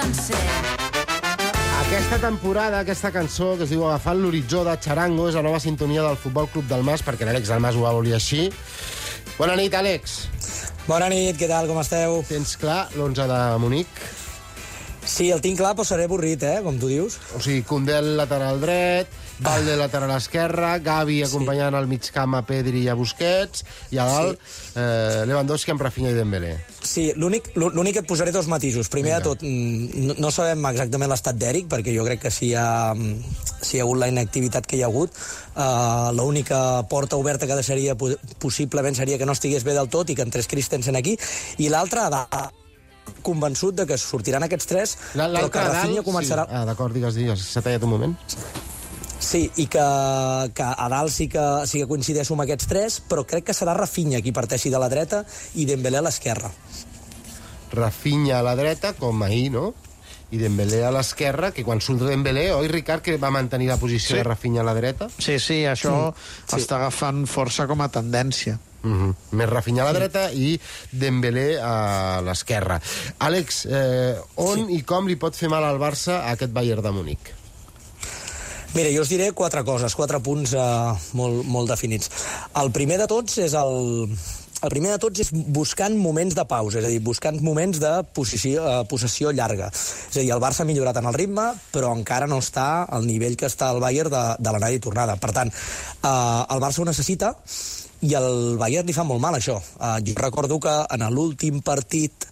sencer. Aquesta temporada, aquesta cançó que es diu Agafant l'horitzó de Charango és la nova sintonia del Futbol Club del Mas, perquè l'Àlex del Mas ho va voler així. Bona nit, Àlex. Bona nit, què tal, com esteu? Tens clar l'11 de Munic? Sí, el tinc clar, però seré avorrit, eh, com tu dius. O sigui, Condé al lateral dret, Valde lateral esquerra, Gavi acompanyant al mig camp a Pedri i a Busquets, i a dalt sí. eh, Lewandowski amb Rafinha i Dembélé. Sí, l'únic que et posaré dos matisos. Primer Vinga. de tot, mm, no, no sabem exactament l'estat d'Eric, perquè jo crec que si hi ha, si hi ha hagut la inactivitat que hi ha hagut, eh, l'única porta oberta que deixaria po- possiblement seria que no estigués bé del tot i que entrés Christensen aquí, i l'altra, convençut de que sortiran aquests tres, però que Rafinha començarà... Sí. Ah, d'acord, digues, digues. S'ha tallat un moment. Sí, i que, que a dalt sí que, sí que coincideixo amb aquests tres, però crec que serà Rafinha qui parteixi de la dreta i Dembélé a l'esquerra. Rafinha a la dreta, com ahir, no? I Dembélé a l'esquerra, que quan surt Dembélé, oi, Ricard, que va mantenir la posició Sí. de Rafinha a la dreta? Sí, sí, això sí. està agafant força com a tendència. Mm -hmm. Més Rafinha a la dreta i Dembélé a l'esquerra. Àlex, eh, on sí. i com li pot fer mal al Barça a aquest Bayern de Múnich? Mira, jo us diré quatre coses, quatre punts eh, molt, molt definits. El primer de tots és el, el primer de tots és buscant moments de pausa, és a dir, buscant moments de posició, eh, possessió llarga. És a dir, el Barça ha millorat en el ritme, però encara no està al nivell que està el Bayern de, de l'anada i tornada. Per tant, eh, el Barça ho necessita i el Bayern li fa molt mal, això. Uh, jo recordo que en l'últim partit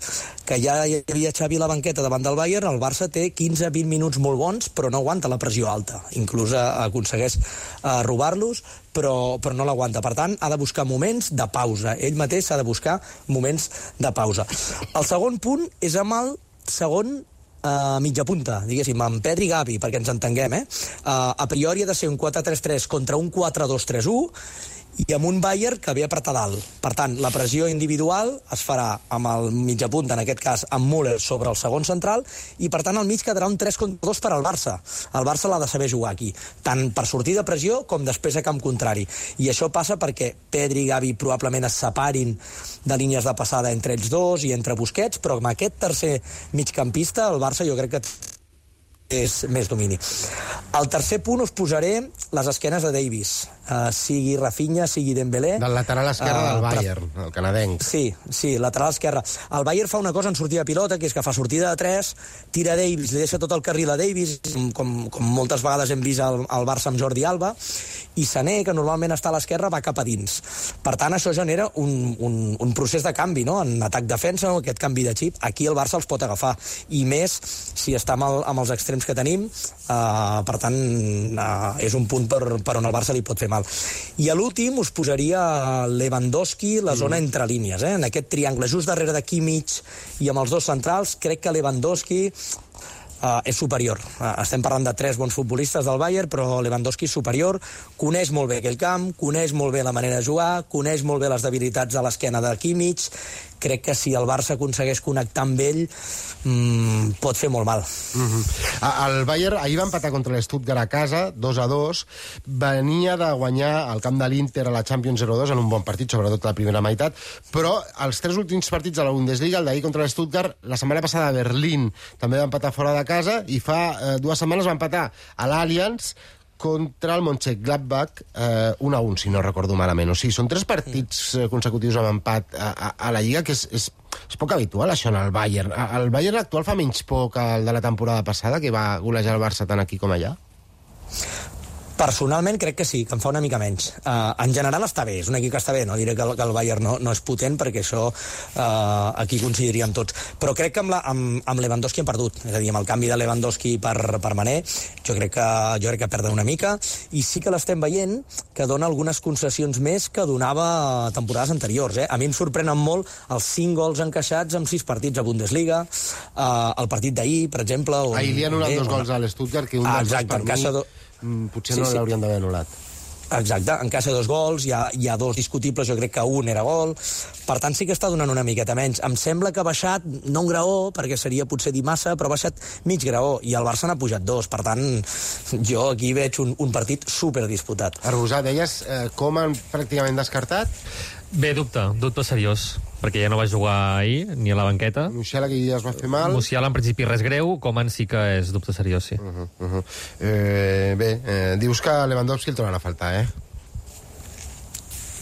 que ja hi havia Xavi a la banqueta davant del Bayern, el Barça té 15-20 minuts molt bons, però no aguanta la pressió alta. Inclús uh, aconsegueix uh, robar-los, però, però no l'aguanta. Per tant, ha de buscar moments de pausa. Ell mateix ha de buscar moments de pausa. El segon punt és amb el segon a mitja punta, diguéssim, amb Pedri i Gavi, perquè ens entenguem, eh? Uh, a priori ha de ser un 4-3-3 contra un 4-2-3-1 i amb un Bayern que ve a dalt. Per tant, la pressió individual es farà amb el mitja punta, en aquest cas amb Müller sobre el segon central, i per tant al mig quedarà un 3 contra 2 per al Barça. El Barça l'ha de saber jugar aquí, tant per sortir de pressió com després a camp contrari. I això passa perquè Pedri i Gavi probablement es separin de línies de passada entre ells dos i entre Busquets, però amb aquest tercer migcampista el Barça jo crec que és més domini. Al tercer punt us posaré les esquenes de Davis, uh, sigui Rafinha, sigui Dembélé. Del lateral esquerre Eh, del per- Bayern, el canadenc. Sí, sí, lateral esquerra. El Bayern fa una cosa en sortida de pilota, que és que fa sortida de 3, tira Davis, li deixa tot el carril a Davis, com, com moltes vegades hem vist al, al Barça amb Jordi Alba, i Sané, que normalment està a l'esquerra, va cap a dins. Per tant, això genera un, un, un procés de canvi, no?, en atac-defensa, aquest canvi de xip. Aquí el Barça els pot agafar, i més si està amb, el, amb els extrems que tenim, uh, per tant, uh, és un punt per, per on el Barça li pot fer mal. I a l'últim us posaria Lewandowski, la zona entre línies, eh? en aquest triangle, just darrere de Kimmich i amb els dos centrals, crec que Lewandowski uh, és superior. Uh, estem parlant de tres bons futbolistes del Bayern, però Lewandowski és superior, coneix molt bé aquell camp, coneix molt bé la manera de jugar, coneix molt bé les debilitats a l'esquena de Kimmich, crec que si el Barça aconsegueix connectar amb ell mm, pot fer molt mal. Mm -hmm. El Bayern ahir va empatar contra l'Stuttgart a casa, 2 a 2. Venia de guanyar al camp de l'Inter a la Champions 0-2 en un bon partit, sobretot la primera meitat, però els tres últims partits de la Bundesliga, el d'ahir contra l'Stuttgart, la setmana passada a Berlín també va empatar fora de casa i fa eh, dues setmanes va empatar a l'Allianz contra el Mönchengladbach eh, 1 a 1, si no recordo malament. O sigui, són tres partits eh, consecutius amb empat a, a, a la Lliga, que és, és, és poc habitual, això, en el Bayern. El Bayern actual fa menys por que el de la temporada passada, que va golejar el Barça tant aquí com allà? Personalment crec que sí, que en fa una mica menys. Uh, en general està bé, és un equip que està bé, no diré que el, que el Bayern no, no és potent, perquè això uh, aquí coincidiríem tots. Però crec que amb, la, amb, amb Lewandowski hem perdut, és a dir, amb el canvi de Lewandowski per, per Mané, jo crec, que, jo crec que perden una mica, i sí que l'estem veient que dona algunes concessions més que donava temporades anteriors. Eh? A mi em sorprenen molt els 5 gols encaixats en 6 partits a Bundesliga, uh, el partit d'ahir, per exemple... On, Ahir li han eh, dos gols a l'Stuttgart, que un Ah, dels dos exacte, per encaixa mi do- potser Sí, no sí. l'haurien d'haver anul·lat. Exacte, encaixa dos gols, hi ha, hi ha dos discutibles, jo crec que un era gol, per tant sí que està donant una miqueta menys. Em sembla que ha baixat, no un graó, perquè seria potser dir massa, però ha baixat mig graó, i el Barça n'ha pujat dos, per tant jo aquí veig un, un partit super disputat. Arbusat, deies, eh, com han pràcticament descartat. Bé, dubte, dubte seriós, perquè ja no va jugar ahir, ni a la banqueta. Musiala, que ja es va fer mal. Musiala, en principi, res greu, Coman sí que és dubte seriós, sí. Uh -huh, uh -huh. Eh, bé, eh, dius que Lewandowski el troben a faltar, eh?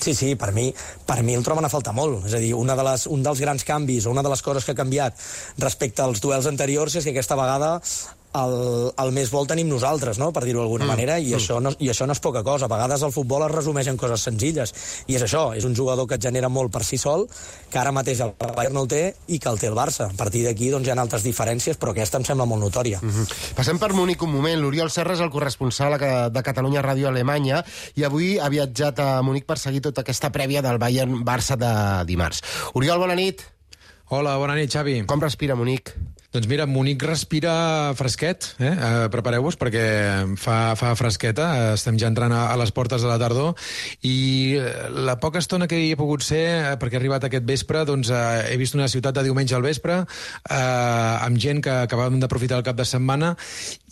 Sí, sí, per mi, per mi el troben a faltar molt. És a dir, una de les, un dels grans canvis o una de les coses que ha canviat respecte als duels anteriors és que aquesta vegada el, el més vol tenim nosaltres, no? per dir-ho d'alguna mm. manera, i, mm. això no, i això no és poca cosa. A vegades el futbol es resumeix en coses senzilles, i és això, és un jugador que et genera molt per si sol, que ara mateix el Bayern no el té i que el té el Barça. A partir d'aquí doncs, hi ha altres diferències, però aquesta em sembla molt notòria. Mm -hmm. Passem per Múnich un moment. L'Oriol Serra és el corresponsal de Catalunya Ràdio Alemanya i avui ha viatjat a Múnich per seguir tota aquesta prèvia del Bayern-Barça de dimarts. Oriol, bona nit. Hola, bona nit, Xavi. Com respira Múnich? Doncs mira, Munic respira fresquet, eh? eh Prepareu-vos perquè fa, fa fresqueta, estem ja entrant a, a les portes de la tardor i eh, la poca estona que hi he pogut ser, eh, perquè he arribat aquest vespre, doncs eh, he vist una ciutat de diumenge al vespre eh, amb gent que acabàvem d'aprofitar el cap de setmana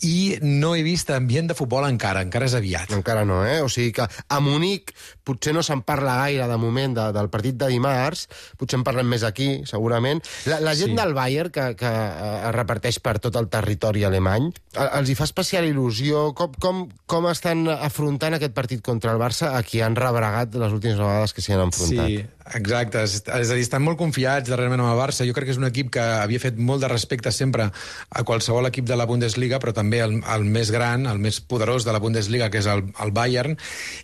i no he vist ambient de futbol encara, encara és aviat. Encara no, eh? O sigui que a Munic potser no se'n parla gaire de moment de, del partit de dimarts, potser en parlem més aquí, segurament. La, la gent sí. del Bayern, que, que es reparteix per tot el territori alemany. Els hi fa especial il·lusió? Com, com, com estan afrontant aquest partit contra el Barça, a qui han rebregat les últimes vegades que s'hi han enfrontat? Sí, exacte. És, a dir, estan molt confiats darrerament amb el Barça. Jo crec que és un equip que havia fet molt de respecte sempre a qualsevol equip de la Bundesliga, però també el, el més gran, el més poderós de la Bundesliga, que és el, el Bayern.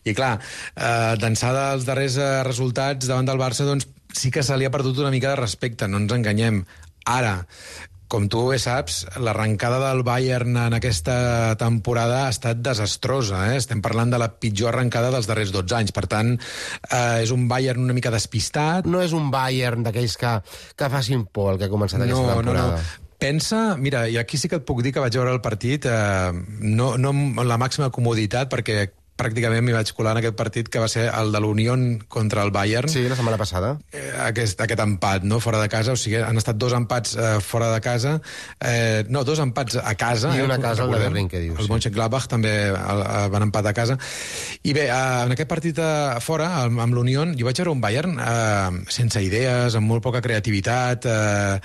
I clar, eh, d'ençada els darrers eh, resultats davant del Barça, doncs sí que se li ha perdut una mica de respecte, no ens enganyem. Ara, com tu bé saps, l'arrencada del Bayern en aquesta temporada ha estat desastrosa. Eh? Estem parlant de la pitjor arrencada dels darrers 12 anys. Per tant, eh, és un Bayern una mica despistat. No és un Bayern d'aquells que, que facin por el que ha començat aquesta no, temporada. No, no. Pensa, mira, i aquí sí que et puc dir que vaig veure el partit, eh, no, no amb la màxima comoditat, perquè pràcticament m'hi vaig colar en aquest partit que va ser el de l'Unión contra el Bayern. Sí, la setmana passada. Eh, aquest, aquest empat, no?, fora de casa, o sigui, han estat dos empats eh, fora de casa, eh, no, dos empats a casa. I una eh, casa al de Berlín, que dius. El sí. Mönchengladbach també el, el, van empatar a casa. I bé, eh, en aquest partit a eh, fora, amb, amb l'Unión, jo vaig veure un Bayern eh, sense idees, amb molt poca creativitat, eh,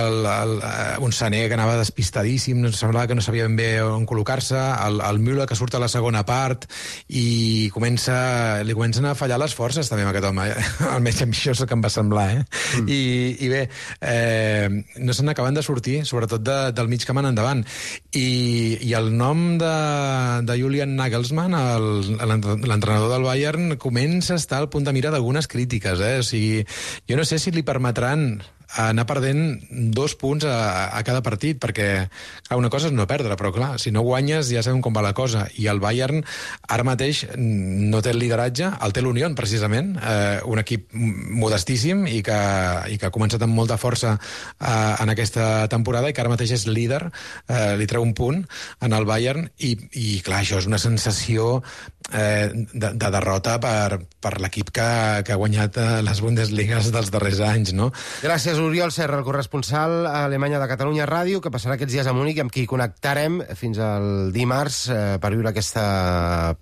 el, el, eh, un Sané que anava despistadíssim, semblava que no sabia ben bé on col·locar-se, el, el Müller que surt a la segona part, i comença, li comencen a fallar les forces també amb aquest home, eh? almenys a mi això és el que em va semblar, eh? Mm. I, I bé, eh, no se n'acaben de sortir, sobretot de, del mig camp en endavant. I, I el nom de, de Julian Nagelsmann, l'entrenador del Bayern, comença a estar al punt de mira d'algunes crítiques, eh? O sigui, jo no sé si li permetran anar perdent dos punts a, a cada partit, perquè clar, una cosa és no perdre, però clar, si no guanyes ja sabem com va la cosa, i el Bayern ara mateix no té el lideratge, el té l'Unió, precisament, eh, un equip modestíssim i que, i que ha començat amb molta força eh, en aquesta temporada i que ara mateix és líder, eh, li treu un punt en el Bayern, i, i clar, això és una sensació eh, de, de derrota per, per l'equip que, que ha guanyat eh, les Bundesligues dels darrers anys, no? Gràcies, Oriol Serra, el corresponsal a Alemanya de Catalunya Ràdio, que passarà aquests dies a Múnich, amb qui connectarem fins al dimarts eh, per viure aquesta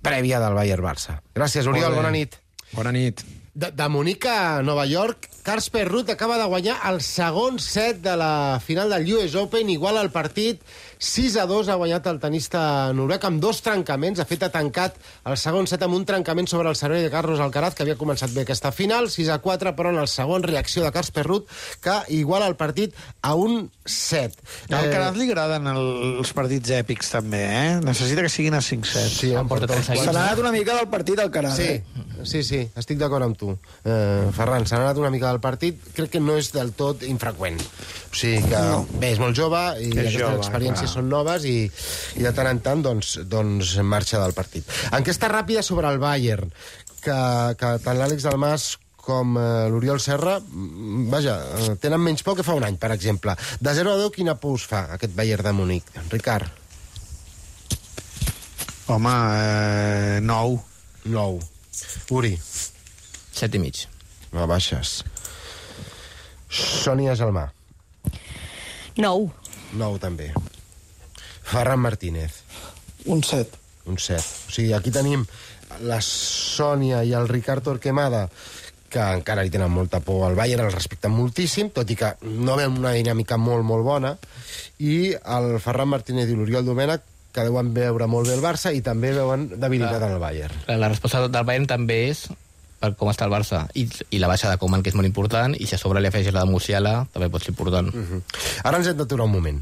prèvia del Bayern-Barça. Gràcies, Oriol, bona nit. Bona nit. De, de Múnich a Nova York, Casper Ruth acaba de guanyar el segon set de la final del US Open, igual al partit 6 a 2 ha guanyat el tenista noruec amb dos trencaments. Ha fet ha tancat el segon set amb un trencament sobre el servei de Carlos Alcaraz, que havia començat bé aquesta final. 6 a 4, però en el segon reacció de Casper Ruth, que iguala el partit a un set. A Alcaraz li agraden els partits èpics, també, eh? Necessita que siguin a 5 sets. Sí, han portat Se n'ha anat una mica del partit, Alcaraz. Sí, eh? sí, sí, estic d'acord amb tu. Eh, Ferran, s'ha anat una mica del partit. Crec que no és del tot infreqüent. O sigui que, no. bé, és molt jove i és aquestes jove, experiències clar. Són noves i, i de tant en tant doncs, doncs marxa del partit. Enquesta ràpida sobre el Bayern, que, que tant l'Àlex Dalmas com eh, l'Oriol Serra, mm, vaja, eh, tenen menys por que fa un any, per exemple. De 0 a 10, quina por us fa aquest Bayern de Múnich? Ricard? Home, eh, 9. 9. Uri? 7 i mig. No baixes. Sònia Gelmà? 9. 9 també. Ferran Martínez. Un 7. Un 7. O sigui, aquí tenim la Sònia i el Ricard Torquemada que encara li tenen molta por al Bayern, el respecten moltíssim, tot i que no veuen una dinàmica molt, molt bona, i el Ferran Martínez i l'Oriol Domènech que deuen veure molt bé el Barça i també veuen debilitat en el Bayern. La resposta del Bayern també és per com està el Barça i, i la baixa de Koeman, que és molt important, i si a sobre li afegeix la de Musiala, també pot ser important. Uh -huh. Ara ens hem d'aturar un moment.